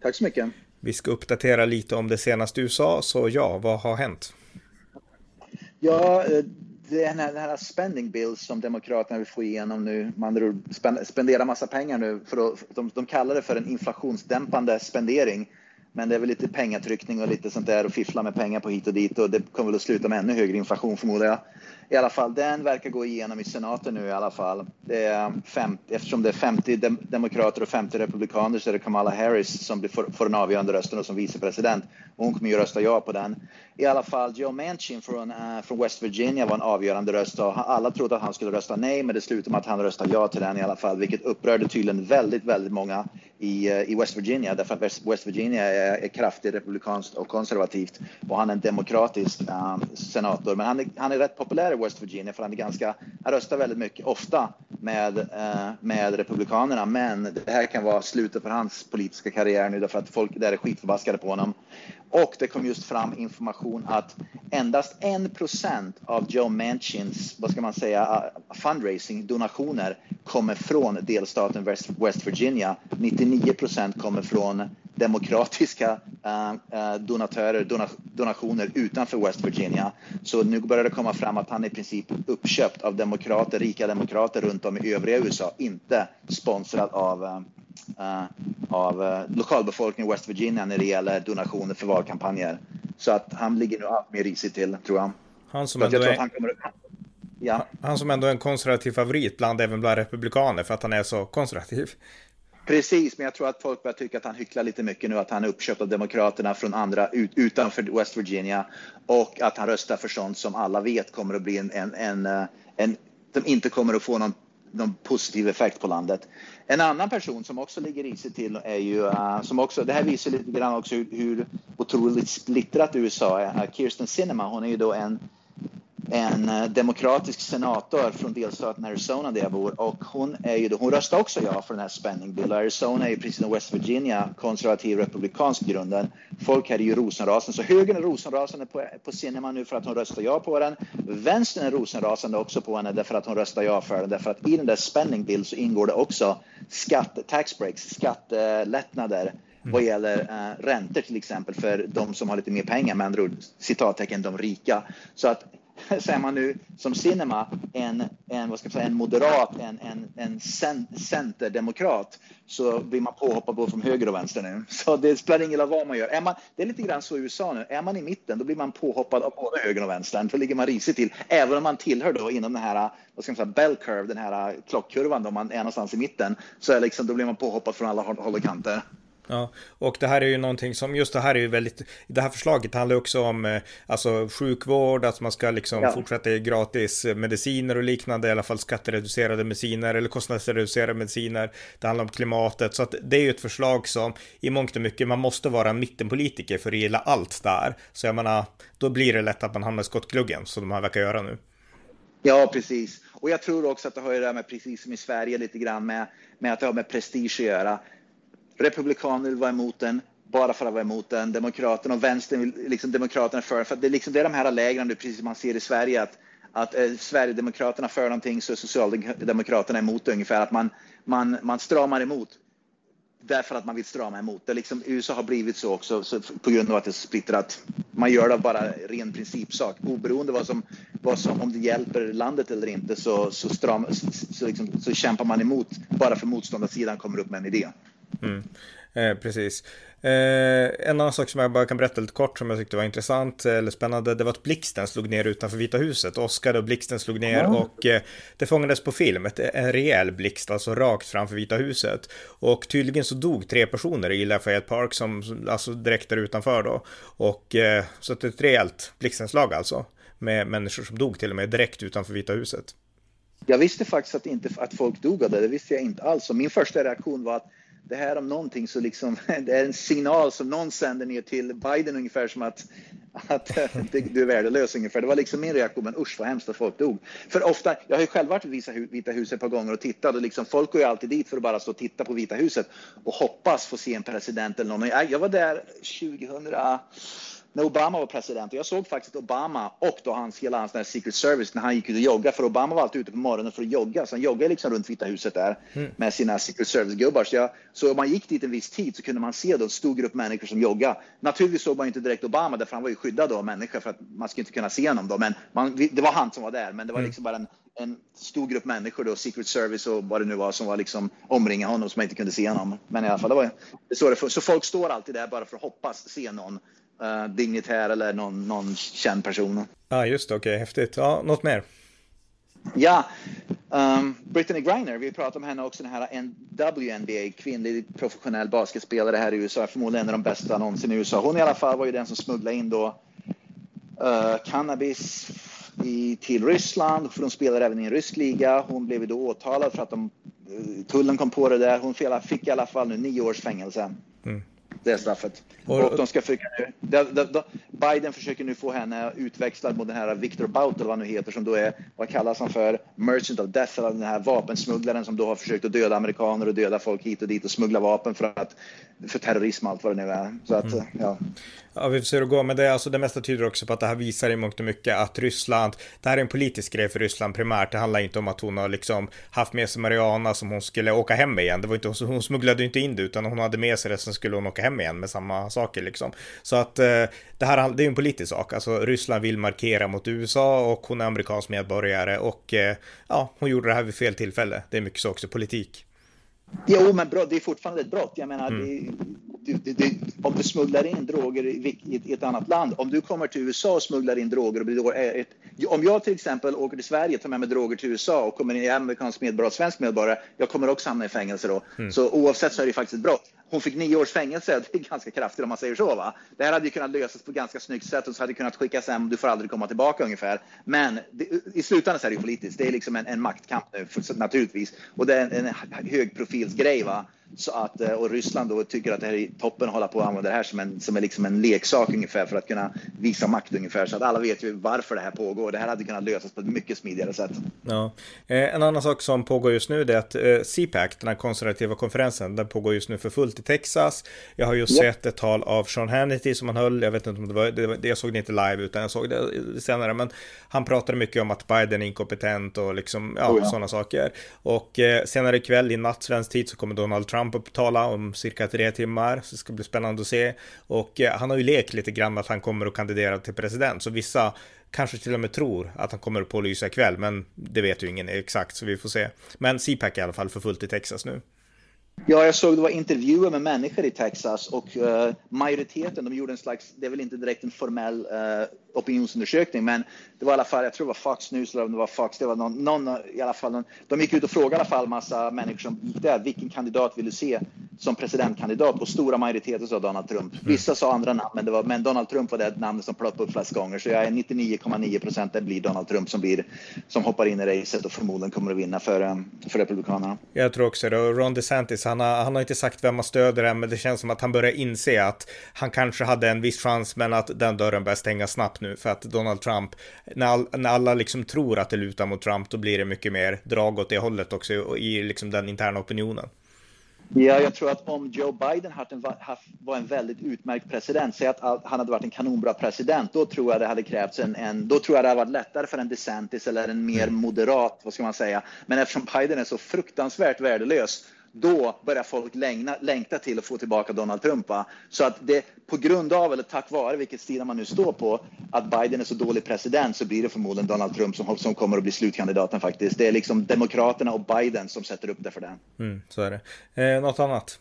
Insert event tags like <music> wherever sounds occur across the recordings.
Tack så mycket. Vi ska uppdatera lite om det senaste i USA, så ja, vad har hänt? Ja, eh, den här, den här spending bill som Demokraterna vill få igenom nu, man spenderar massa pengar nu, för att, de, de kallar det för en inflationsdämpande spendering. Men det är väl lite pengatryckning och lite sånt där och fiffla med pengar på hit och dit och det kommer väl att sluta med ännu högre inflation förmodar jag i alla fall, den verkar gå igenom i senaten nu i alla fall. Det är 50, eftersom det är 50 dem, demokrater och 50 republikaner så är det Kamala Harris som får, får den avgörande rösten och som vicepresident. Och hon kommer ju rösta ja på den. I alla fall, Joe Manchin från, uh, från West Virginia var en avgörande röst och alla trodde att han skulle rösta nej, men det slutade med att han röstade ja till den i alla fall, vilket upprörde tydligen väldigt, väldigt många i, eh, i West Virginia, därför att West, Virginia är, är kraftigt republikanskt och konservativt och han är en demokratisk um, senator. Men han är, han är rätt populär i West Virginia för han är ganska, han röstar väldigt mycket, ofta med, uh, med Republikanerna. Men det här kan vara slutet för hans politiska karriär nu därför att folk där är skitförbaskade på honom. Och det kom just fram information att endast 1% av Joe Manchins, vad ska man säga, eh, fundraising, donationer kommer från delstaten West Virginia. 99 kommer från demokratiska uh, donatörer, dona, donationer utanför West Virginia. Så nu börjar det komma fram att han är i princip uppköpt av demokrater, rika demokrater runt om i övriga USA, inte sponsrad av uh, av uh, lokalbefolkningen i West Virginia när det gäller donationer för valkampanjer. Så att han ligger nog allt mer risigt till, tror jag. Han som, ändå är... Han, kommer... ja. han som ändå är en konservativ favorit bland även bland republikaner för att han är så konservativ. Precis, men jag tror att folk börjar tycka att han hycklar lite mycket nu, att han är uppköpt av Demokraterna från andra ut, utanför West Virginia och att han röstar för sånt som alla vet kommer att bli en, en, en, eh, en som inte kommer att få någon, någon positiv effekt på landet. En annan person som också ligger i sig till är ju, uh, som också, det här visar lite grann också hur, hur otroligt splittrat USA är. Uh, Kirsten Sinema, hon är ju då en en eh, demokratisk senator från delstaten Arizona där jag bor och hon, är ju, hon röstade också ja för den här spending bill. Arizona är ju precis som West Virginia konservativ republikansk grunden. Folk här är ju rosenrasande, så högern är rosenrasande på, på Sinema nu för att hon röstar ja på den. Vänstern är rosenrasande också på henne därför att hon röstar ja för den. Därför att i den där spending bill så ingår det också skatt, tax breaks, skattelättnader. Mm. vad gäller eh, räntor till exempel för de som har lite mer pengar, med andra ord citattecken de rika. Så att <laughs> säger är man nu som Cinema en, en, vad ska jag säga, en moderat, en, en, en centerdemokrat så blir man påhoppad både från höger och vänster nu. <laughs> Så det spelar ingen roll vad man gör. Är man, det är lite grann så i USA nu. Är man i mitten då blir man påhoppad av både höger och vänster. Då ligger man risigt till. Även om man tillhör då inom den här vad ska man säga, bell curve, den här eh, klockkurvan då man är någonstans i mitten. Så är liksom, då blir man påhoppad från alla håll och kanter. Ja, och det här är ju någonting som, just det här är ju väldigt, det här förslaget handlar också om eh, alltså sjukvård, att man ska liksom ja. fortsätta ge gratis mediciner och liknande, i alla fall skattereducerade mediciner eller kostnadsreducerade mediciner. Det handlar om klimatet, så att det är ju ett förslag som i mångt och mycket, man måste vara mittenpolitiker för att gilla allt där. Så jag menar, då blir det lätt att man hamnar i skottgluggen, som de här verkar göra nu. Ja, precis. Och jag tror också att det har ju det här med, precis som i Sverige, lite grann med, med att det har med prestige att göra. Republikaner vill vara emot den bara för att vara emot den. Demokraterna och vänstern vill liksom demokraterna för. För det är liksom det är de här lägren, precis som man ser i Sverige, att, att eh, Sverigedemokraterna för någonting så är Socialdemokraterna emot det ungefär. Att man, man, man stramar emot därför att man vill strama emot. Det liksom, USA har blivit så också så på grund av att det är splittrat. Man gör det bara ren principsak. Oberoende vad som, vad som, om det hjälper landet eller inte så, så, stram, så, så, liksom, så kämpar man emot bara för motståndarsidan kommer upp med en idé. Mm. Eh, precis. Eh, en annan sak som jag bara kan berätta lite kort som jag tyckte var intressant eller spännande, det var att blixten slog ner utanför Vita huset. Oskar och blixten slog ner mm. och eh, det fångades på film, ett, en rejäl blixt, alltså rakt framför Vita huset. Och tydligen så dog tre personer i Lafayette Park, som, alltså direkt där utanför då. Och eh, så att det är ett rejält blixtenslag alltså, med människor som dog till och med direkt utanför Vita huset. Jag visste faktiskt att, inte, att folk dog av det, det visste jag inte alls. Och min första reaktion var att det här om någonting så liksom, <laughs> det är en signal som någon sänder ner till Biden ungefär som att, att eh, <laughs> du är värdelös ungefär. Det var liksom min reaktion, men usch vad hemskt att folk dog. För ofta, jag har ju själv varit i Vita huset ett par gånger och tittat och liksom, folk går ju alltid dit för att bara stå och titta på Vita huset och hoppas få se en president eller någon. Jag var där 2000 när Obama var president. Och jag såg faktiskt Obama och då hans, hela hans Secret Service när han gick ut och joggade. För Obama var alltid ute på morgonen för att jogga. Så han joggade liksom runt Vita huset där mm. med sina Secret Service-gubbar. Så, så om man gick dit en viss tid så kunde man se då en stor grupp människor som joggade. Naturligtvis såg man inte direkt Obama därför han var ju skyddad av människor för att man skulle inte kunna se honom då. Men man, det var han som var där. Men det var mm. liksom bara en, en stor grupp människor då, Secret Service och vad det nu var som var liksom omringade honom så man inte kunde se honom. Men i alla fall, det var det så det. Så folk står alltid där bara för att hoppas se någon uh, dignitär eller någon, någon känd person. Ja, ah, just det. Okej, okay, häftigt. Ja, något mer? Ja, um, Brittany Griner, vi pratade om henne också, den här WNBA, kvinnlig professionell basketspelare här i USA, förmodligen en av de bästa någonsin i USA. Hon i alla fall var ju den som smugglade in då uh, cannabis i, till Ryssland, för hon spelar även i en rysk liga. Hon blev då åtalad för att de, uh, tullen kom på det där. Hon fick i alla fall nu nio års fängelse. Mm det straffet. Och, de ska försöka de, Biden försöker nu få henne utväxlad mot den här Victor Bout eller vad han nu heter som då är, vad kallas han för, Merchant of Death, eller den här vapensmugglaren som då har försökt att döda amerikaner och döda folk hit och dit och smuggla vapen för, att, för terrorism och allt vad det nu är. Så att, mm. ja. Ja, vi får se hur det går, men det, alltså, det mesta tyder också på att det här visar i mångt och mycket att Ryssland, det här är en politisk grej för Ryssland primärt, det handlar inte om att hon har liksom haft med sig Mariana som hon skulle åka hem med igen, det var inte, hon smugglade inte in det, utan hon hade med sig det, sen skulle hon åka hem igen med samma saker liksom. Så att eh, det här det är en politisk sak, alltså Ryssland vill markera mot USA och hon är amerikansk medborgare och eh, ja, hon gjorde det här vid fel tillfälle. Det är mycket så också politik. Jo, men brott, det är fortfarande ett brott. Jag menar, mm. det, det, det, om du smugglar in droger i, i, ett annat land, om du kommer till USA och smugglar in droger och blir ett, om jag till exempel åker till Sverige, tar med mig droger till USA och kommer in i amerikansk medborgare, svensk medborgare, jag kommer också hamna i fängelse då. Mm. Så oavsett så är det faktiskt ett brott hon fick nio års fängelse. <laughs> Det är ganska kraftigt om man säger så. Va? Det här hade ju kunnat lösas på ganska snyggt sätt och så hade det kunnat skickas hem. Du får aldrig komma tillbaka ungefär. Men det, i slutändan så är det ju politiskt. Det är liksom en, en maktkamp nu, för, naturligtvis. Och det är en, en högprofilsgrej. Va? Så att, eh, och Ryssland då tycker att det här är toppen att hålla på och använda det här som en, som är liksom en leksak ungefär för att kunna visa makt ungefär. Så att alla vet ju varför det här pågår. Det här hade kunnat lösas på ett mycket smidigare sätt. Ja. Eh, en annan sak som pågår just nu är att eh, CPAC, den här konservativa konferensen, den pågår just nu för fullt i Texas. Jag har just yep. sett ett tal av Sean Hannity som han höll. Jag vet inte om det var, det, jag såg det inte live utan jag såg det senare. Men han pratade mycket om att Biden är inkompetent och liksom, ja, oh, ja. sådana saker. Och eh, senare ikväll i natt svensk tid så kommer Donald Trump upp tala om cirka tre timmar. Så det ska bli spännande att se. Och eh, han har ju lekt lite grann att han kommer att kandidera till president. Så vissa kanske till och med tror att han kommer att pålysa ikväll. Men det vet ju ingen exakt så vi får se. Men CPAC är i alla fall för fullt i Texas nu. Ja, jag såg det var intervjuer med människor i Texas och uh, majoriteten, de gjorde en slags, det är väl inte direkt en formell uh, opinionsundersökning, men det var i alla fall, jag tror det var Fox News eller om det var Fox, det var någon, någon i alla fall, någon, de gick ut och frågade i alla fall massa människor som gick där, vilken kandidat vill du se som presidentkandidat? Och stora majoriteter sa Donald Trump. Mm. Vissa sa andra namn, men, det var, men Donald Trump var det namnet som ploppade upp flest gånger, så jag är 99,9 procent det blir Donald Trump som blir, som hoppar in i racet och förmodligen kommer att vinna för, eh, för Republikanerna. Jag tror också det, och Ron DeSantis, han har, han har inte sagt vem han stöder än, men det känns som att han börjar inse att han kanske hade en viss chans, men att den dörren börjar stänga snabbt nu för att Donald Trump, när, all, när alla liksom tror att det lutar mot Trump, då blir det mycket mer drag åt det hållet också i liksom den interna opinionen. Ja, jag tror att om Joe Biden var en väldigt utmärkt president, säg att han hade varit en kanonbra president, då tror jag det hade krävts en, en då tror jag det hade varit lättare för en DeSantis eller en mer mm. moderat, vad ska man säga. Men eftersom Biden är så fruktansvärt värdelös då börjar folk längna, längta till att få tillbaka Donald Trump. Va? Så att det på grund av, eller tack vare, vilket sida man nu står på, att Biden är så dålig president så blir det förmodligen Donald Trump som, som kommer att bli slutkandidaten faktiskt. Det är liksom Demokraterna och Biden som sätter upp det för den. Mm, så är det. Eh, något annat?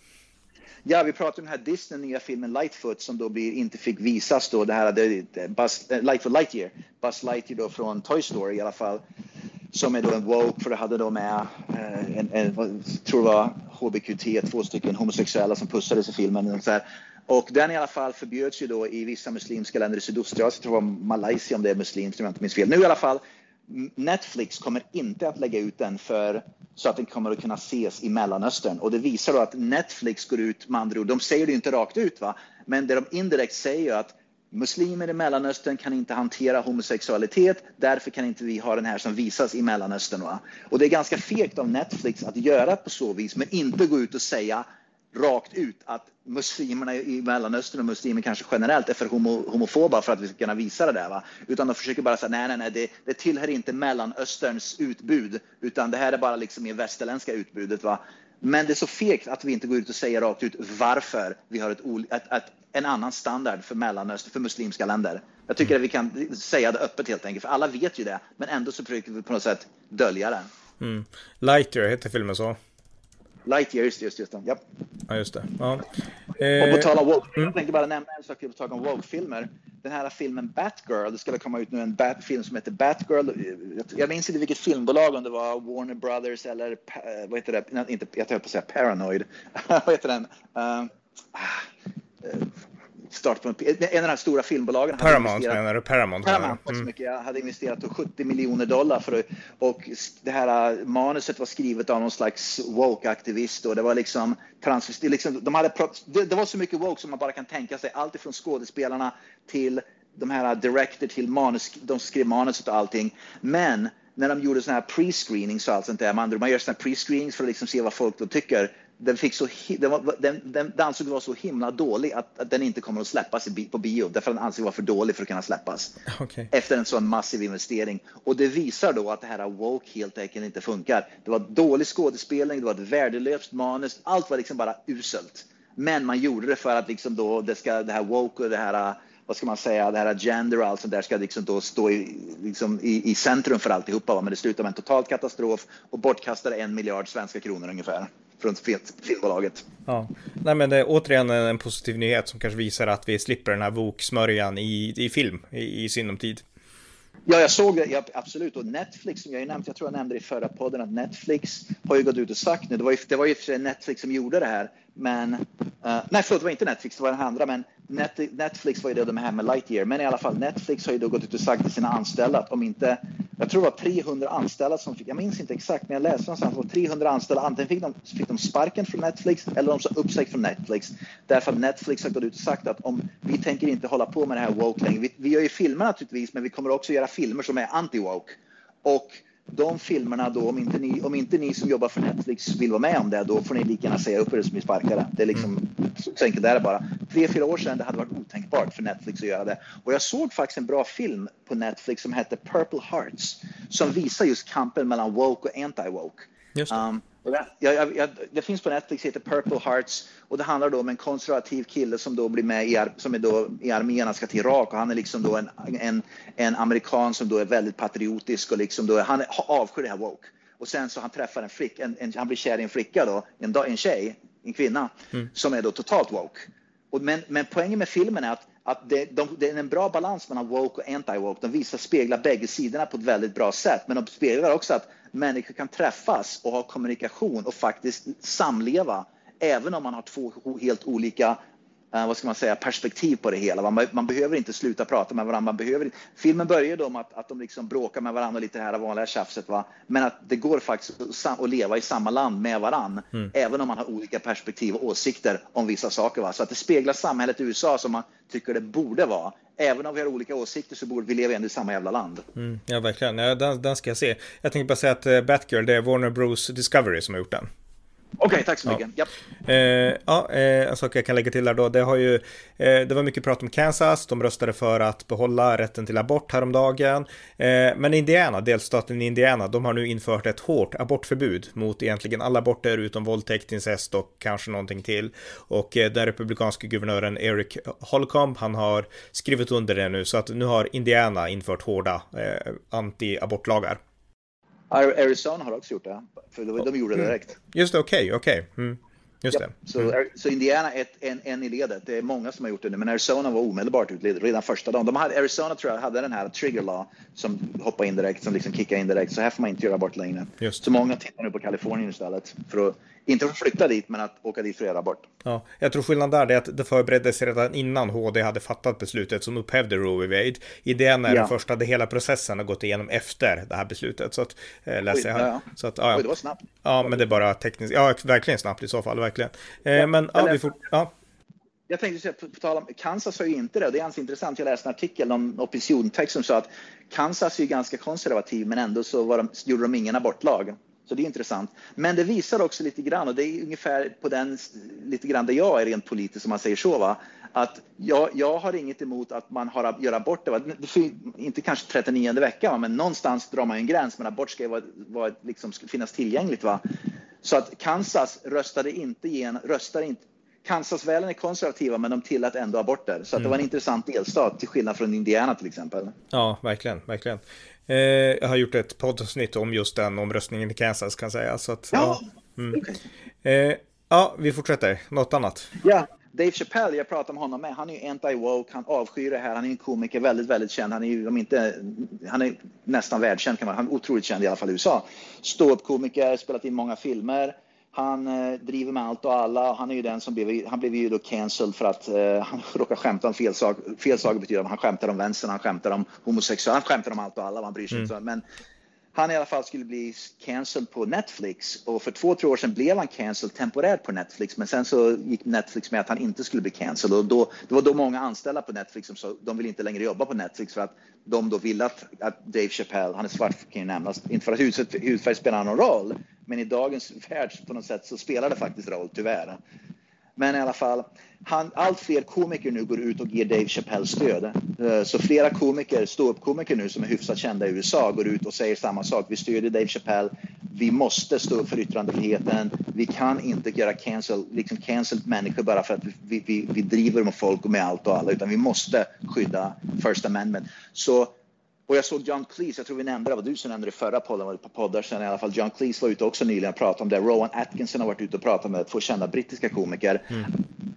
Ja, vi pratar om den här Disney nya filmen Lightfoot som då blir, inte fick visas då. Det här, det, Buzz, eh, Lightfoot Lightyear, Buzz Lightyear då från Toy Story i alla fall som är då en woke, för det hade då med eh, en, en, jag tror det var HBQT, två stycken homosexuella som pussades i filmen. Och, så här. och den i alla fall förbjöds ju då i vissa muslimska länder i Sydostasien, jag tror det var Malaysia om det är muslimskt om jag inte minns fel. Nu i alla fall, Netflix kommer inte att lägga ut den för så att den kommer att kunna ses i Mellanöstern. Och det visar då att Netflix går ut med andra ord, de säger det inte rakt ut va, men det de indirekt säger är att muslimer i Mellanöstern kan inte hantera homosexualitet, därför kan inte vi ha den här som visas i Mellanöstern. Va? Och det är ganska fegt av Netflix att göra på så vis, men inte gå ut och säga rakt ut att muslimerna i Mellanöstern och muslimer kanske generellt är för homo, homofoba för att vi ska kunna visa det där. Va? Utan de försöker bara säga nej, nej, nej, det, det tillhör inte Mellanösterns utbud, utan det här är bara liksom i västerländska utbudet. Va? Men det är så fegt att vi inte går ut och säger rakt ut varför vi har ett, ett, ett, en annan standard för Mellanöstern, för muslimska länder. Jag tycker att vi kan säga det öppet helt enkelt, för alla vet ju det, men ändå så försöker vi på något sätt dölja det. Mm. Lightyear heter filmen så. Lightyear, just, just, just det. Yep. Ja, just det. Ja. Eh, och på tal om woke, mm. jag tänkte bara nämna en sak på tal om woke-filmer. Den här filmen Batgirl, det ska komma ut nu en bat film som heter Batgirl. Jag minns inte vilket filmbolag, om det var Warner Brothers eller eh, vad heter det? Inte, jag höll på att säga Paranoid. <laughs> vad heter den? Uh, start på en, en av de här stora filmbolagen. Paramount menar du? Paramount? Paramount mm. mycket. Jag hade investerat 70 miljoner dollar för det. Och det här äh, manuset var skrivet av någon slags woke-aktivist och det var liksom transvestit. Liksom, de hade, det, det var så mycket woke som man bara kan tänka sig. Allt ifrån skådespelarna till de här director till manus, de skrev manuset och allting. Men när de gjorde sådana här pre-screenings och allt sånt där, man, man gör sådana här pre-screenings för att liksom se vad folk då tycker den, fick så, den, var, den, den, den ansågs vara så himla dålig att, att, den inte kommer att släppas på bio därför att den ansågs vara för dålig för att kunna släppas. <laughs> Okay. Efter en sån massiv investering. Och det visar då att det här woke helt enkelt inte funkar. Det var dålig skådespelning, det var ett värdelöst manus, allt var liksom bara uselt. Men man gjorde det för att liksom då det, ska, det här woke och det här vad ska man säga, det här gender och allt sånt där ska liksom då stå i, liksom i, i centrum för alltihopa. Va? Men det slutar med en total katastrof och bortkastade en miljard svenska kronor ungefär från filmbolaget. Ja, nej men det är återigen en positiv nyhet som kanske visar att vi slipper den här voksmörjan i, i film i, i sinom tid. Ja, jag såg det, ja, absolut. Och Netflix, som jag ju nämnt, jag tror jag nämnde det i förra podden, att Netflix har ju gått ut och sagt nu, det var ju, det var ju Netflix som gjorde det här, men, uh, nej förlåt, det var inte Netflix, det var den andra, men Netflix var ju det de här med Lightyear, men i alla fall Netflix har ju då gått ut och sagt till sina anställda att om inte, jag tror det var 300 anställda som fick, jag minns inte exakt, men jag läste någonstans att det var 300 anställda, antingen fick de, fick de sparken från Netflix eller de sa upp sig från Netflix. Därför att Netflix har gått ut och sagt att om vi tänker inte hålla på med det här woke längre, vi, vi gör ju filmer naturligtvis, men vi kommer också göra filmer som är anti-woke. Och de filmerna då, om inte, ni, om inte ni som jobbar för Netflix vill vara med om det, då får ni lika gärna säga upp er som ni sparkade. Det är liksom, så enkelt är det bara. Tre, fyra år sedan det hade varit otänkbart för Netflix att göra det. Och jag såg faktiskt en bra film på Netflix som hette Purple Hearts, som visar just kampen mellan woke och anti-woke. Um, jag, jag, jag, det finns på Netflix, heter Purple Hearts och det handlar då om en konservativ kille som då blir med i, som är då i armén, han ska till Irak och han är liksom då en, en, en amerikan som då är väldigt patriotisk och liksom då, han avskyr det här woke. Och sen så han träffar en flicka, en, en, han blir kär i en flicka då, en, en tjej, en kvinna, mm. som är då totalt woke. Och men, men poängen med filmen är att, att det, de, det är en bra balans mellan woke och anti-woke. De visar speglar bägge sidorna på ett väldigt bra sätt, men de speglar också att människor kan träffas och ha kommunikation och faktiskt samleva även om man har två helt olika vad ska man säga, perspektiv på det hela. Man, man, behöver inte sluta prata med varandra. Man behöver, filmen börjar då med att, att de liksom bråkar med varandra och lite det här vanliga tjafset. Va? Men att det går faktiskt att, leva i samma land med varandra, mm. även om man har olika perspektiv och åsikter om vissa saker. Va? Så att det speglar samhället i USA som man tycker det borde vara även om vi har olika åsikter så borde vi leva ändå i samma jävla land. Mm, ja, verkligen. Ja, den, den, ska jag se. Jag tänkte bara säga att uh, Batgirl, det är Warner Bros Discovery som har gjort den. Okej, okay, tack så mycket. Ja, eh, ja eh, en sak jag kan lägga till där då. Det, har ju, eh, det var mycket prat om Kansas. De röstade för att behålla rätten till abort häromdagen. Eh, men Indiana, delstaten Indiana, de har nu infört ett hårt abortförbud mot egentligen alla aborter utom våldtäkt, incest och kanske någonting till. Och eh, den republikanska guvernören Eric Holcomb, han har skrivit under det nu. Så att nu har Indiana infört hårda eh, anti-abortlagar. Arizona har också gjort det, för de, de gjorde det direkt. Just det, okej, okay, okej. Okay. Mm. Just ja, det. Mm. Så, så, Indiana är ett, en, en i ledet. Det är många som har gjort det nu, men Arizona var omedelbart ut redan första dagen. De hade, Arizona tror jag hade den här trigger law som hoppar in direkt, som liksom kickar in direkt. Så här får man inte göra abort längre. Just. Så många tittar nu på Kalifornien istället för att inte för att flytta dit, men att åka dit för att abort. Ja, jag tror skillnaden där är att det förbereddes redan innan HD hade fattat beslutet som upphävde Roe v. Wade. Idén är ja. den första, det hela processen har gått igenom efter det här beslutet. Så att, eh, läser jag här. Ja, ja. Så att, ja, Oj, det var snabbt. Ja, men det är bara tekniskt. Ja, verkligen snabbt i så fall, verkligen. Eh, men ja, vi får... Ja. Jag tänkte säga, på, tal om Kansas har ju inte det. Det är ganska intressant. Jag läste en artikel om opiniontext som sa att Kansas är ganska konservativ, men ändå så var de, gjorde de ingen abortlag. Så det är intressant. Men det visar också lite grann, och det är ungefär på den lite grann där jag är rent politiskt, om man säger så, va? att jag, jag har inget emot att man har, gör abort, va? inte kanske 39 veckan, men någonstans drar man en gräns, men abort ska vara, vara, liksom, finnas tillgängligt. Va? Så att Kansas röstade inte igen, röstade inte, Kansasväljare är konservativa men de tillät ändå aborter. Så mm. det var en mm. intressant delstat till skillnad från Indiana till exempel. Ja, verkligen, verkligen. Eh, jag har gjort ett poddavsnitt om just den omröstningen i Kansas kan jag säga. Så att, ja, ja. Mm. Okay. Eh, ja, vi fortsätter. Något annat? Ja, Dave Chappelle, jag pratade med honom med. Han är ju anti-woke, han avskyr det här. Han är en komiker, väldigt, väldigt känd. Han är ju, om inte, han är nästan världskänd kan man Han är otroligt känd i alla fall i USA. Ståuppkomiker, spelat in många filmer. Han eh, driver med allt och alla. Han är ju den som blev, han blev ju då cancelled för att eh, han <laughs> råkade skämta om fel sak. Fel sak betyder att han skämtar om vänstern, han skämtar om homosexuella, han skämtar om allt och alla, man bryr sig mm. inte. Men han i alla fall skulle bli cancelled på Netflix och för två, tre år sedan blev han cancelled temporärt på Netflix men sen så gick Netflix med att han inte skulle bli cancelled och då, det var då många anställda på Netflix som sa de vill inte längre jobba på Netflix för att de då ville att, att Dave Chappelle, han är svart kan ju nämnas, inte för att hudfärg spelar någon roll men i dagens värld på något sätt så spelar det faktiskt roll tyvärr. Men i alla fall, han, allt fler komiker nu går ut och ger Dave Chappelle stöd. Eh, så flera komiker, ståuppkomiker nu som är hyfsat kända i USA går ut och säger samma sak. Vi stödjer Dave Chappelle. Vi måste stå upp för yttrandefriheten. Vi kan inte göra cancel, liksom cancel människor bara för att vi, vi, vi driver med folk och med allt och alla, utan vi måste skydda First Amendment. Så och jag såg John Cleese, jag tror vi nämnde det, var du som nämnde det förra podden, var ett par poddar sedan i alla fall. John Cleese var ute också nyligen och pratade om det. Rowan Atkinson har varit ute och pratat med två kända brittiska komiker. Mm.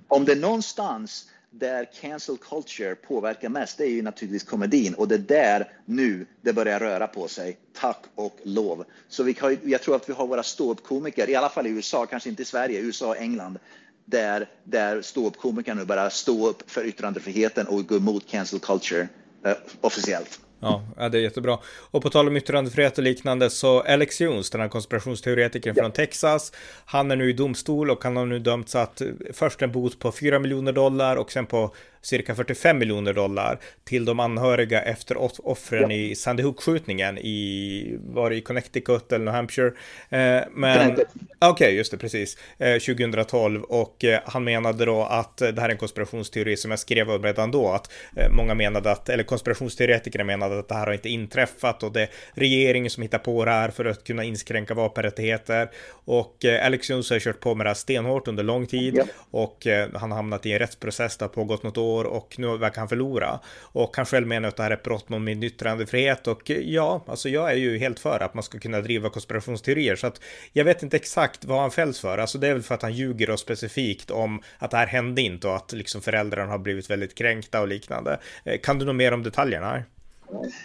Om det är någonstans där cancel culture påverkar mest, det är ju naturligtvis komedin och det är där nu det börjar röra på sig. Tack och lov. Så vi har, jag tror att vi har våra ståuppkomiker, i alla fall i USA, kanske inte i Sverige, USA och England, där, där ståuppkomiker nu börjar stå upp för yttrandefriheten och gå emot cancel culture eh, officiellt. Ja, det är jättebra. Och på tal om yttrandefrihet och liknande så Alex Jones, den här konspirationsteoretikern ja. från Texas, han är nu i domstol och han har nu dömts att först en bot på 4 miljoner dollar och sen på cirka 45 miljoner dollar till de anhöriga efter offren ja. i Sandy Hook-skjutningen i, var det i Connecticut eller New Hampshire? Eh, men, okej, okay, just det, precis, eh, 2012 och eh, han menade då att det här är en konspirationsteori som jag skrev om redan då, att eh, många menade att, eller konspirationsteoretiker menade att det här har inte inträffat och det är regeringen som hittar på det här för att kunna inskränka vapenrättigheter och eh, Alex Jones har kört på med det här stenhårt under lång tid ja. och eh, han har hamnat i en rättsprocess, det har pågått något år år och nu verkar han förlora. Och han själv menar att det här är ett brott mot min yttrandefrihet och eh, ja, alltså jag är ju helt för att man ska kunna driva konspirationsteorier så att jag vet inte exakt vad han fälls för. Alltså det är väl för att han ljuger och specifikt om att det här hände inte och att liksom föräldrarna har blivit väldigt kränkta och liknande. Eh, kan du något mer om detaljerna?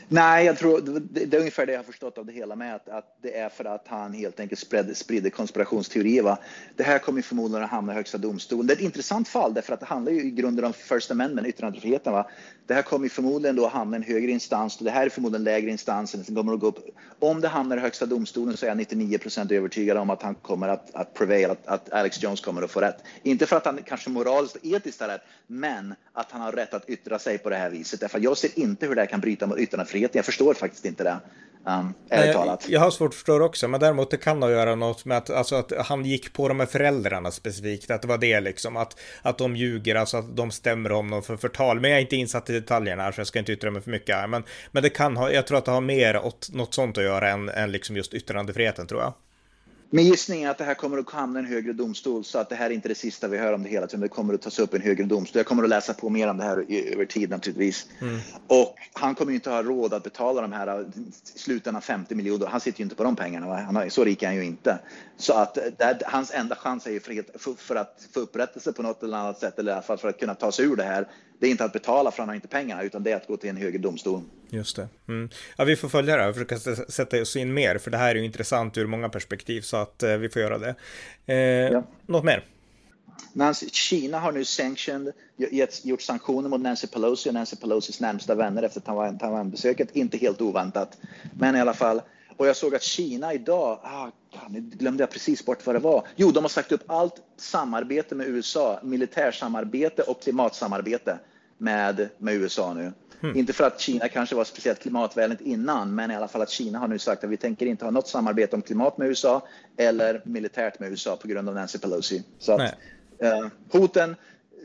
Nej, jag tror det, det är ungefär det jag har förstått av det hela med att, att det är för att han helt enkelt spred, sprider konspirationsteorier. Va? Det här kommer förmodligen att hamna i Högsta domstolen. Det är ett intressant fall därför att det handlar ju i grunden om First Amendment, yttrandefriheten. Va? Det här kommer förmodligen då att hamna i en högre instans och det här är förmodligen lägre instansen Sen kommer att gå upp. Om det hamnar i Högsta domstolen så är jag 99 procent övertygad om att han kommer att, att prevail, att, att, Alex Jones kommer att få rätt. Inte för att han kanske moraliskt och etiskt har rätt, men att han har rätt att yttra sig på det här viset. Därför jag ser inte hur det här kan bryta mot yttrandefriheten. Jag förstår faktiskt inte det. Um, jag, jag har svårt att förstå det också, men däremot det kan ha att göra något med att, alltså att han gick på de här föräldrarna specifikt, att det var det liksom, att, att de ljuger, alltså att de stämmer honom för förtal. Men jag är inte insatt i detaljerna, så jag ska inte yttra mig för mycket här, men, men det kan ha, jag tror att det har mer åt något sånt att göra än, än liksom just yttrandefriheten, tror jag. Min gissning är att det här kommer att hamna i en högre domstol så att det här är inte det sista vi hör om det hela tiden. Det kommer att tas upp i en högre domstol. Jag kommer att läsa på mer om det här över tid naturligtvis. Mm. Och han kommer inte ha råd att betala de här slutändan 50 miljoner. Han sitter ju inte på de pengarna. Han har, så rik är han ju inte. Så att det, hans enda chans är ju för, för, att få upprättelse på något eller annat sätt eller i alla fall för att kunna ta sig ur det här det är inte att betala för han har inte pengarna utan det är att gå till en högre domstol. Just det. Mm. Ja, vi får följa det här och försöka sätta oss in mer för det här är ju intressant ur många perspektiv så att eh, vi får göra det. Eh, ja. Något mer? Nancy, Kina har nu sanctioned, gjort sanktioner mot Nancy Pelosi och Nancy Pelosis närmsta vänner efter Taiwan-besöket. Inte helt oväntat, men i alla fall. Och jag såg att Kina idag, ah, nu glömde jag precis bort vad det var. Jo, de har sagt upp allt samarbete med USA, militärsamarbete och klimatsamarbete med, med USA nu. Mm. Inte för att Kina kanske var speciellt klimatvänligt innan, men i alla fall att Kina har nu sagt att vi tänker inte ha något samarbete om klimat med USA eller militärt med USA på grund av Nancy Pelosi. Så att, eh, hoten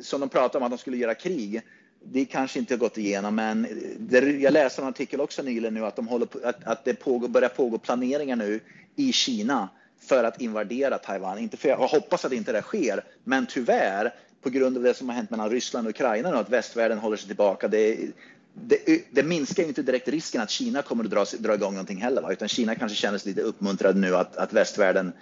som de pratade om att de skulle göra krig, det kanske inte har gått igenom, men det, jag läste en artikel också nyligen nu att, de håller på, att, att det pågår, börjar pågå planeringar nu i Kina för att invadera Taiwan. Inte för, jag hoppas att inte det sker, men tyvärr på grund av det som har hänt mellan Ryssland och Ukraina nu, att västvärlden håller sig tillbaka. Det, det, det minskar inte direkt risken att Kina kommer att dra, dra igång någonting heller, va? utan Kina kanske känner sig lite uppmuntrad nu att, att västvärlden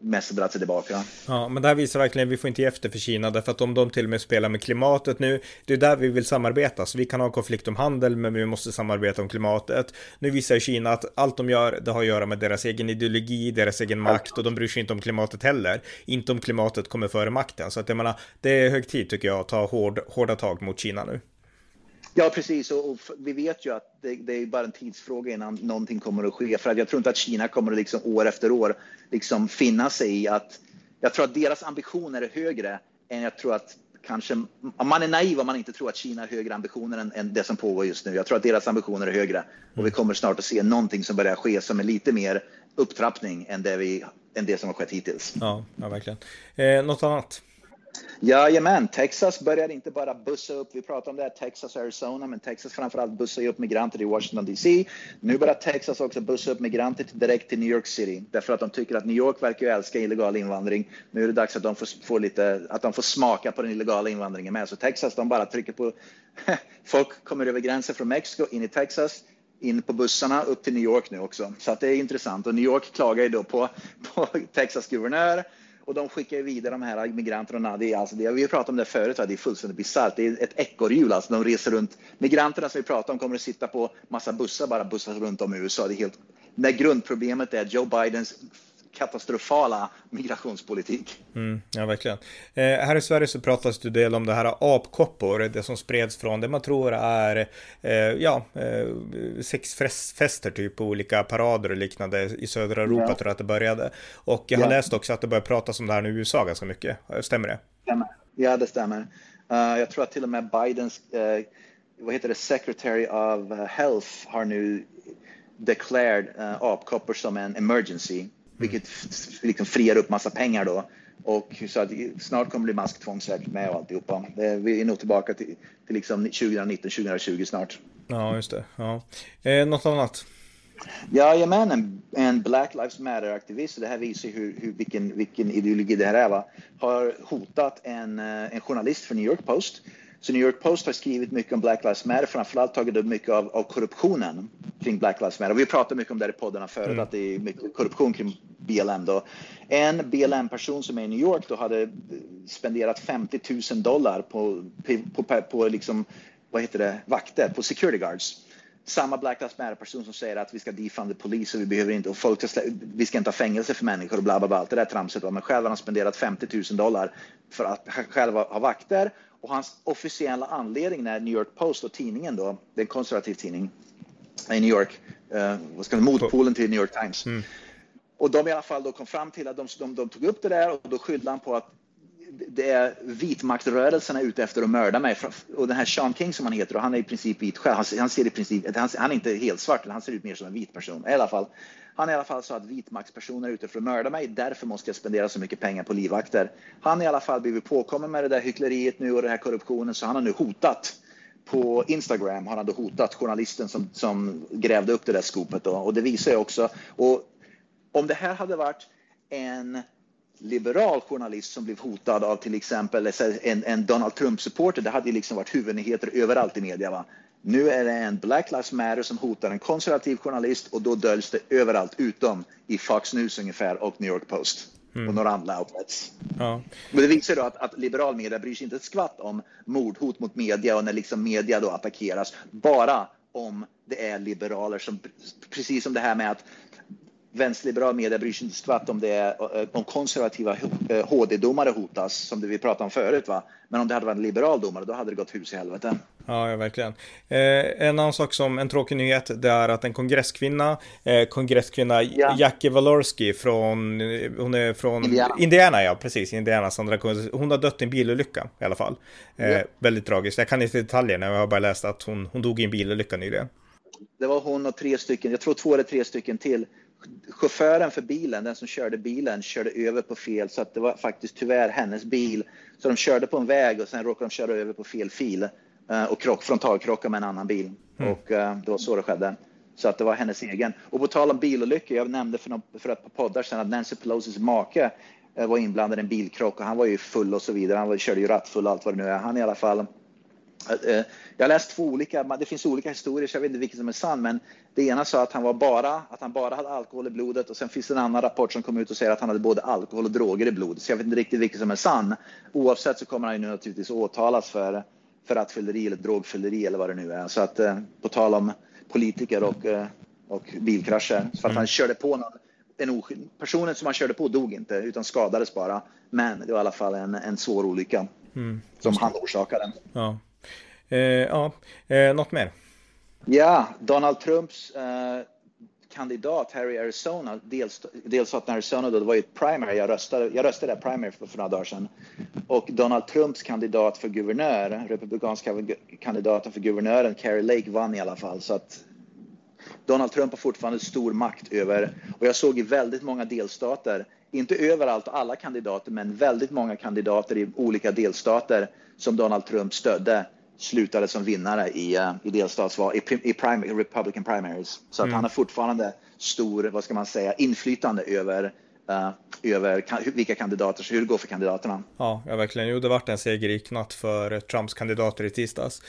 mest dragit sig tillbaka. Ja, men det här visar verkligen att vi får inte ge efter för Kina, därför att om de till och med spelar med klimatet nu, det är där vi vill samarbeta, så vi kan ha konflikt om handel, men vi måste samarbeta om klimatet. Nu visar Kina att allt de gör, det har att göra med deras egen ideologi, deras egen makt, och de bryr sig inte om klimatet heller. Inte om klimatet kommer före makten, så att jag menar, det är hög tid tycker jag att ta hård, hårda tag mot Kina nu. Ja, precis. Och, och, vi vet ju att det, det, är bara en tidsfråga innan någonting kommer att ske. För att jag tror inte att Kina kommer att liksom år efter år liksom finna sig i att... Jag tror att deras ambitioner är högre än jag tror att kanske... Man är naiv om man inte tror att Kina har högre ambitioner än, än, det som pågår just nu. Jag tror att deras ambitioner är högre. Och vi kommer snart att se någonting som börjar ske som är lite mer upptrappning än det, vi, än det som har skett hittills. Ja, ja verkligen. Eh, något annat? Jajamän, Texas börjar inte bara bussa upp, vi pratar om det här, Texas och Arizona, men Texas framförallt bussar ju upp migranter till Washington DC. Nu börjar Texas också bussa upp migranter direkt till New York City, därför att de tycker att New York verkar ju älska illegal invandring. Nu är det dags att de får, får lite, att de får smaka på den illegala invandringen med. Så Texas, de bara trycker på, <laughs> folk kommer över gränsen från Mexiko in i Texas, in på bussarna upp till New York nu också. Så att det är intressant. Och New York klagar ju då på, på Texas guvernör och de skickar vidare de här migranterna. Det är alltså, det, vi har pratat om det förut, det är fullständigt bisarrt. Det är ett ekorrhjul. Alltså, de reser runt. Migranterna som vi pratar om kommer att sitta på massa bussar, bara bussar runt om i USA. Det är helt, när grundproblemet är Joe Bidens katastrofala migrationspolitik. Mm, ja, verkligen. Eh, här i Sverige så pratas det del om det här apkoppor, det som spreds från det man tror är eh, ja, eh, sexfester typ på olika parader och liknande i södra Europa ja. tror jag att det började. Och jag har ja. läst också att det börjar pratas om det här nu i USA ganska mycket. Stämmer det? Ja, det stämmer. Uh, jag tror att till och med Bidens, uh, vad heter det, Secretary of Health har nu declared uh, apkoppor som en emergency. Vilket liksom friar upp massa pengar då. Och så att snart kommer det bli masktvång säkert med och alltihopa. Vi är nog tillbaka till, till liksom 2019, 2020 snart. Ja, just det. Ja. Eh, något annat? Jajamän, en, en Black Lives Matter-aktivist, det här visar hur, hur, vilken, vilken ideologi det här är, va? har hotat en, eh, en journalist för New York Post så New York Post har skrivit mycket om Black Lives Matter, framförallt tagit upp mycket av, av korruptionen kring Black Lives Matter. Vi pratade mycket om det i poddarna förut, mm. att det är mycket korruption kring BLM. Då. En BLM-person som är i New York då hade spenderat 50 000 dollar på, på, på, på liksom, vad heter det, vakter, på security guards samma Black Lives Matter-person som säger att vi ska defunda polis och vi behöver inte, och folk ska, vi ska inte ha fängelse för människor och bla bla bla, allt det där tramset. Men själv har han spenderat 50 000 dollar för att själv ha vakter och hans officiella anledning när New York Post och tidningen då, det är en konservativ tidning i New York, uh, vad ska man, motpolen till New York Times. Mm. Och de i alla fall då kom fram till att de, de, de tog upp det där och då skyllde han på att det är vitmaktrörelsen är ute efter att mörda mig. Och den här Sean King som han heter, och han är i princip vit själv. Han, han, ser i princip, han, han är inte helt svart, han ser ut mer som en vit person. I alla fall, han i alla fall sa att vitmaktspersoner är ute för att mörda mig, därför måste jag spendera så mycket pengar på livvakter. Han i alla fall blivit påkommen med det där hyckleriet nu och den här korruptionen, så han har nu hotat på Instagram har han då hotat journalisten som, som grävde upp det där skopet. Då. Och det visar ju också. Och om det här hade varit en liberal journalist som blev hotad av till exempel en, en Donald Trump-supporter, det hade ju liksom varit huvudnyheter överallt i media. Va? Nu är det en Black Lives Matter som hotar en konservativ journalist och då döljs det överallt utom i Fox News ungefär och New York Post. Mm. och några andra outlets. Ja. Men det visar då att, att liberal media bryr sig inte ett skvatt om mordhot mot media och när liksom media då attackeras. Bara om det är liberaler som, precis som det här med att vänsterliberal media bryr sig inte skvatt om det är eh, om konservativa HD-domare hotas, som det vi pratade om förut. Va? Men om det hade varit en liberal domare, då hade det gått hus i helvete. Ja, ja verkligen. Eh, en annan sak som en tråkig nyhet, det är att en kongresskvinna, eh, kongresskvinna ja. Jackie Walorski från, hon är från Indiana, Indiana ja, precis, Indianas andra hon har dött i en bilolycka i alla fall. Eh, ja. Väldigt tragiskt. Jag kan inte detaljerna, jag har bara läst att hon, hon dog i en bilolycka nyligen. Det var hon och tre stycken, jag tror två eller tre stycken till. Chauffören för bilen, den som körde bilen, körde över på fel så att det var faktiskt tyvärr hennes bil. Så de körde på en väg och sen råkade de köra över på fel fil eh, och krock, frontalkrocka med en annan bil. Mm. Och uh, det var så det skedde. Så att det var hennes egen. Och på tal om bilolyckor, jag nämnde för, någon, för ett par poddar sedan att Nancy Pelosis make uh, var inblandad i en bilkrock och han var ju full och så vidare. Han var, körde ju rattfull och allt vad det nu är. Han i alla fall Eh, jag har läst två olika, det finns olika historier så jag vet inte vilken som är sann, men det ena sa att han var bara, att han bara hade alkohol i blodet och sen finns det en annan rapport som kom ut och säger att han hade både alkohol och droger i blodet. Så jag vet inte riktigt vilken som är sann. Oavsett så kommer han ju nu naturligtvis åtalas för, för rattfylleri eller drogfylleri eller vad det nu är. Så att eh, på tal om politiker och, eh, och bilkrascher, för att mm. han körde på någon en personen som han körde på dog inte utan skadades bara. Men det var i alla fall en, en svår olycka mm. som han orsakade. Ja. Eh, ja, eh, något mer? Ja, Donald Trumps eh, kandidat här i Arizona, dels, delstaten Arizona, då, det var ju ett primary, jag röstade, jag röstade där primary för, för några dagar sedan. Och Donald Trumps kandidat för guvernör, republikanska kandidaten för guvernören, Carrie Lake, vann i alla fall. Så att Donald Trump har fortfarande stor makt över, och jag såg i väldigt många delstater, inte överallt alla kandidater, men väldigt många kandidater i olika delstater som Donald Trump stödde slutade som vinnare i, uh, i delstatsval, i, i primary, Republican primaries. Så mm. att han har fortfarande stor, vad ska man säga, inflytande över Uh, över vilka kandidater, hur det går för kandidaterna. Ja, ja verkligen. Jo, det vart en segerrik natt för Trumps kandidater i tisdags.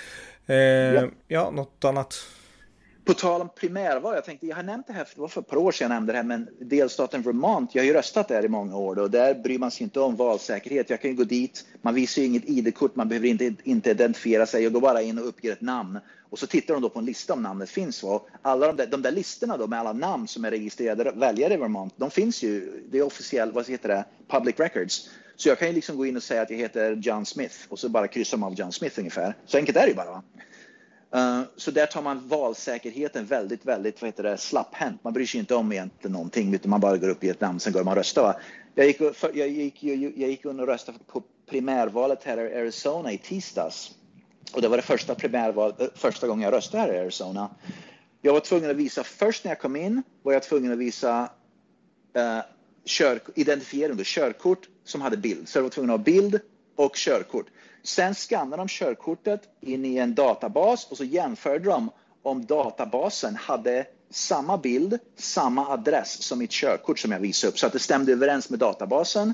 Eh, ja. ja, något annat på tal om primärval, jag tänkte, jag har nämnt det här, det var för ett par år sedan jag nämnde det här, men delstaten Vermont, jag har ju röstat där i många år och där bryr man sig inte om valsäkerhet. Jag kan ju gå dit, man visar ju inget ID-kort, man behöver inte, inte identifiera sig, jag går bara in och uppger ett namn. Och så tittar de då på en lista om namnet finns. Och alla de där, de där listorna då med alla namn som är registrerade väljare i Vermont, de finns ju, det är officiellt, vad heter det, public records. Så jag kan ju liksom gå in och säga att jag heter John Smith och så bara kryssa av John Smith ungefär. Så enkelt är det ju bara. Va? Eh, så där tar man valsäkerheten väldigt, väldigt vad heter det, slapphänt. Man bryr sig inte om egentligen någonting, utan man bara går upp i ett namn, sen går man och röstar. Va? Jag, gick, jag, gick, jag, gick gick och röstade på primärvalet här i Arizona i tisdags. Och det var det första primärvalet, eh, första gången jag röstade här i Arizona. Jag var tvungen att visa, först när jag kom in var jag tvungen att visa eh, kör, identifiering, då, körkort som hade bild. Så jag var tvungen att ha bild och körkort. Sen skannade de körkortet in i en databas och så jämförde de om databasen hade samma bild, samma adress som mitt körkort som jag visade upp så att det stämde överens med databasen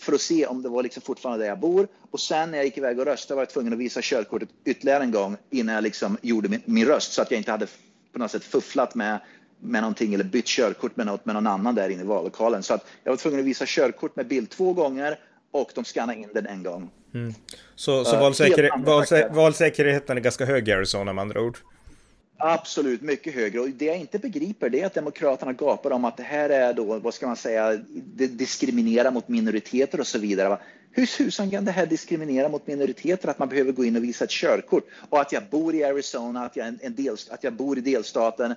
för att se om det var liksom fortfarande där jag bor. Och sen när jag gick iväg och röstade var jag tvungen att visa körkortet ytterligare en gång innan jag liksom gjorde min, min röst så att jag inte hade på något sätt fufflat med med någonting eller bytt körkort med, något, med någon annan där inne i vallokalen. Så att jag var tvungen att visa körkort med bild två gånger och de skannar in den en gång. Mm. Så, så uh, valsäker valsä valsäkerheten är ganska hög i Arizona med andra ord? Absolut, mycket högre. Och det jag inte begriper det är att Demokraterna gapar om att det här är då, vad ska man säga, det diskriminerar mot minoriteter och så vidare. Hur tusan kan det här diskriminera mot minoriteter att man behöver gå in och visa ett körkort? Och att jag bor i Arizona, att jag, en del, att jag bor i delstaten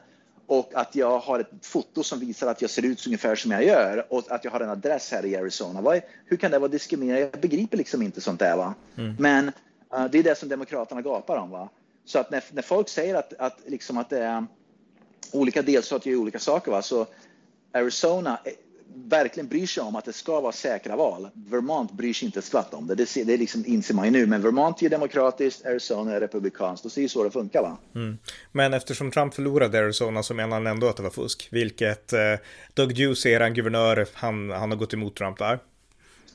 och att jag har ett foto som visar att jag ser ut ungefär som jag gör och att jag har en adress här i Arizona. hur kan det vara diskriminerande? Jag begriper liksom inte sånt där. Va? Mm. Men uh, det är det som Demokraterna gapar om. Va? Så att när, när folk säger att, att, liksom att det är olika delstater gör olika saker, va? så Arizona verkligen bryr sig om att det ska vara säkra val. Vermont bryr sig inte ett skvatt om det. Det, det liksom inser man ju nu. Men Vermont är demokratiskt, Arizona är republikanskt. Och så är det så det funkar. Va? Mm. Men eftersom Trump förlorade Arizona så menar han ändå att det var fusk. Vilket eh, Doug Ducey, er guvernör, han, han har gått emot Trump där.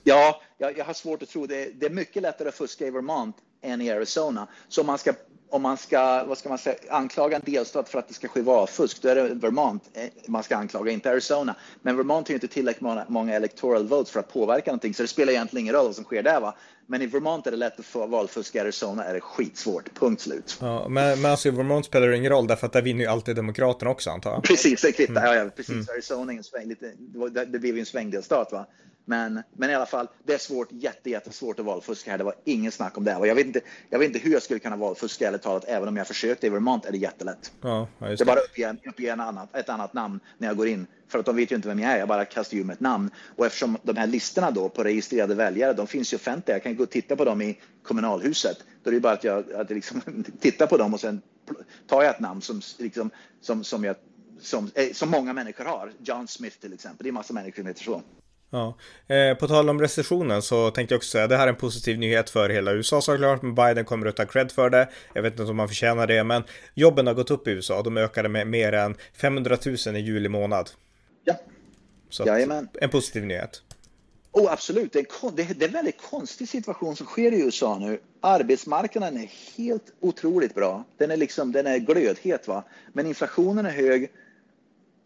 Ja, jag, jag har svårt att tro det. Det är mycket lättare att fuska i Vermont än i Arizona. Så om man ska om man ska, vad ska man säga, anklaga en delstat för att det ska ske valfusk, då är det Vermont eh, man ska anklaga, inte Arizona. Men Vermont har ju inte tillräckligt många, många electoral votes för att påverka någonting, så det spelar egentligen ingen roll vad som sker där. Va? Men i Vermont är det lätt att få valfusk, i Arizona är det skitsvårt, punkt slut. Ja, men, men alltså i Vermont spelar det ingen roll, därför att där vinner ju alltid Demokraterna också antar jag. Precis, det kvittar, mm. ja, ja, precis. Mm. Arizona är en sväng, lite, det blev ju en svängdelstat va. Men, men i alla fall, det är svårt, jätte, jättesvårt att valfuska här. Det var ingen snack om det. Och jag, vet inte, jag vet inte hur jag skulle kunna valfuska ärligt talat. Även om jag försökte i Vermont är det jättelätt. Ja, det. är bara uppge, uppge en annat, ett annat namn när jag går in. För att de vet ju inte vem jag är. Jag bara kastar ur med ett namn. Och eftersom de här listorna då på registrerade väljare, de finns ju offentliga. Jag kan gå och titta på dem i kommunalhuset. Då är det bara att jag, att jag liksom <laughs> tittar på dem och sen tar jag ett namn som, liksom, som, som, jag, som, eh, som många människor har. John Smith till exempel. Det är massa människor som heter så. Ja. Eh, på tal om recessionen så tänkte jag också säga det här är en positiv nyhet för hela USA såklart, men Biden kommer att ta cred för det. Jag vet inte om man förtjänar det, men jobben har gått upp i USA. De ökade med mer än 500 000 i juli månad. Ja. Så Jajamän. en positiv nyhet. Oh, absolut. Det är, det är en väldigt konstig situation som sker i USA nu. Arbetsmarknaden är helt otroligt bra. Den är, liksom, den är glödhet, va? men inflationen är hög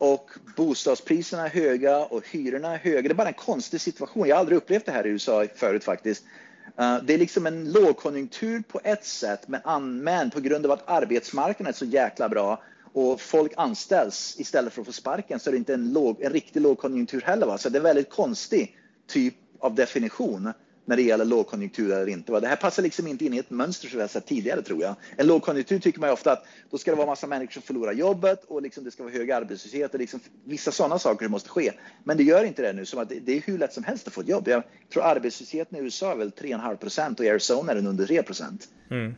och bostadspriserna är höga och hyrorna är höga. Det är bara en konstig situation. Jag har aldrig upplevt det här i USA förut faktiskt. Eh, det är liksom en lågkonjunktur på ett sätt, men, men på grund av att arbetsmarknaden är så jäkla bra och folk anställs istället för att få sparken så är det inte en, låg, en riktig lågkonjunktur heller. Va? Så det är en väldigt konstig typ av definition när det gäller lågkonjunktur eller inte. Det här passar liksom inte in i ett mönster som vi har sett tidigare tror jag. En lågkonjunktur tycker man ofta att då ska det vara massa människor som förlorar jobbet och liksom det ska vara hög arbetslöshet och liksom vissa sådana saker måste ske. Men det gör inte det nu, som att det är hur lätt som helst att få ett jobb. Jag tror arbetslösheten i USA är väl 3,5 procent och i Arizona är den under 3 procent. Mm.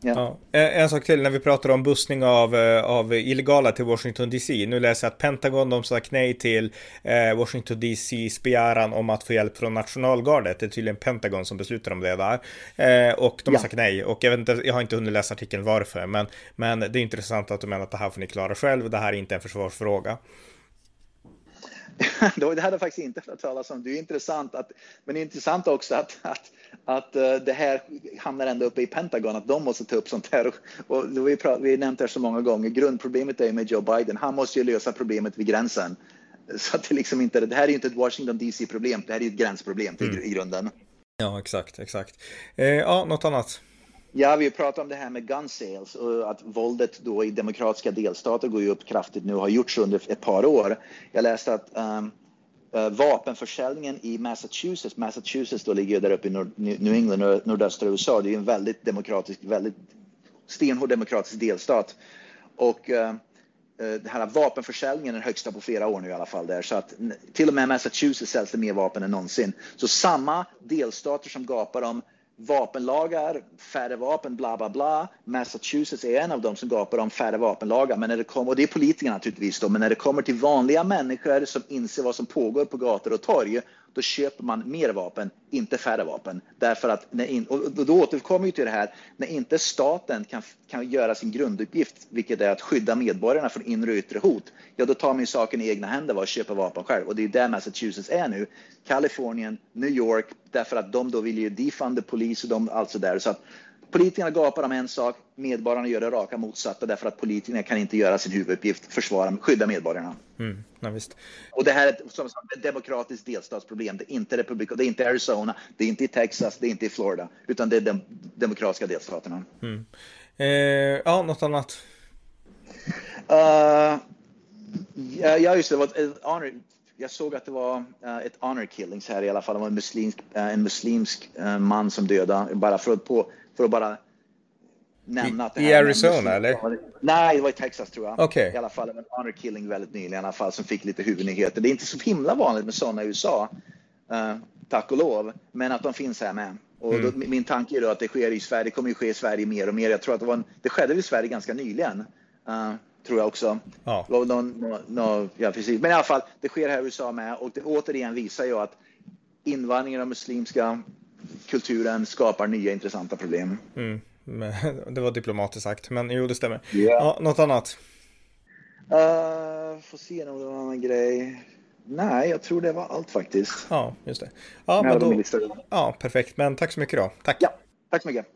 Ja. ja. En sak till när vi pratar om bussning av, eh, av illegala till Washington DC. Nu läser jag att Pentagon de sagt nej till eh, Washington DCs begäran om att få hjälp från nationalgardet. Det är tydligen Pentagon som beslutar om det där. Eh, och de har ja. sagt nej. Och jag, vet inte, jag har inte hunnit läsa artikeln varför. Men, men det är intressant att de menar att det här får ni klara själv. Det här är inte en försvarsfråga. <laughs> det hade jag faktiskt inte hört talas om. Det är intressant, att, men det är intressant också att, att, att uh, det här hamnar ända uppe i Pentagon, att de måste ta upp sånt här. Och, vi, har nämnt det så många gånger, grundproblemet är med Joe Biden, han måste ju lösa problemet vid gränsen. <laughs> Så att det, liksom inte, det här är inte ett Washington DC-problem, det här är ett gränsproblem mm. i grunden. Ja, exakt, exakt. Eh, ja, något annat? Ja, vi pratar om det här med gun sales och att våldet då i demokratiska delstater går ju upp kraftigt nu och har gjort så under ett par år. Jag läste att um, uh, vapenförsäljningen i Massachusetts, Massachusetts då ligger där uppe i Nord New England, nordöstra USA, det är ju en väldigt demokratisk, väldigt stenhård demokratisk delstat. Och uh, den här vapenförsäljningen är den högsta på flera år nu i alla fall där så att till och med Massachusetts säljs det mer vapen än någonsin. Så samma delstater som gapar om vapenlagar, färre vapen, bla bla bla. Massachusetts är en av dem som gapar om färre vapenlagar. Men när det kommer, och det är politikerna naturligtvis då, men när det kommer till vanliga människor som inser vad som pågår på gator och torg, då köper man mer vapen, inte färre vapen. Därför att, när in, och då återkommer vi till det här, när inte staten kan, kan göra sin grunduppgift, vilket är att skydda medborgarna från inre och yttre hot, ja då tar man ju saken i egna händer och köper vapen själv. Och det är där Massachusetts är nu. Kalifornien, New York, därför att de då vill ju defunda polis och de, alltså där. Så att Politikerna gapar om en sak, medborgarna gör det raka motsatta därför att politikerna kan inte göra sin huvuduppgift, försvara, skydda medborgarna. Mm, ja. Och det här är ett, som ett demokratiskt delstatsproblem. Det är inte Republik, det är inte Arizona, det är inte i Texas, det är inte i Florida, utan det är de demokratiska delstaterna. Mm. Eh, ja, något annat? Uh, ja, just det. var jag såg att det var uh, ett honor killings här i alla fall. Det var en muslimsk, uh, en muslimsk uh, man som dödade bara för att på för att bara nämna att det I Arizona eller? Nej, det var i Texas tror jag. Okay. I alla fall en honor killing väldigt nyligen i alla fall som fick lite huvudnyheter. Det är inte så himla vanligt med sådana i USA, uh, tack och lov, men att de finns här med. Och då, mm. min tanke är då att det sker i Sverige, det kommer ju ske i Sverige mer och mer. Jag tror att det, var en, det skedde i Sverige ganska nyligen. Uh, tror jag också. Ja. Någon, någon, någon, ja, precis. Men i alla fall, det sker här i USA med och det återigen visar ju att invandringen av muslimska kulturen skapar nya intressanta problem. Mm. <laughs> Det var diplomatiskt sagt, men jo, det stämmer. Yeah. Ja, något annat? Uh, får se om det var en annan grej. Nej, jag tror det var allt faktiskt. Ja, just det. Ja, men då, ja, perfekt. Men tack så mycket då. Tack. Ja, tack så mycket.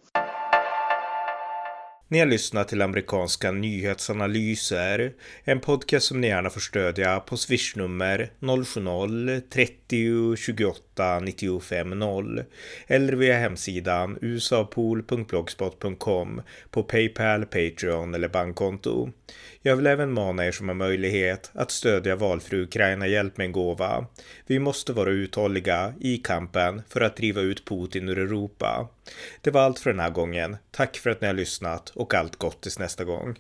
Ni har lyssnat till amerikanska nyhetsanalyser, en podcast som ni gärna får stödja på swishnummer 070-30 28 95 0 eller via hemsidan usapool.blogspot.com på Paypal, Patreon eller bankkonto. Jag vill även mana er som har möjlighet att stödja valfri Ukraina Hjälp med en gåva. Vi måste vara uthålliga i kampen för att driva ut Putin ur Europa. Det var allt för den här gången. Tack för att ni har lyssnat och allt gott tills nästa gång.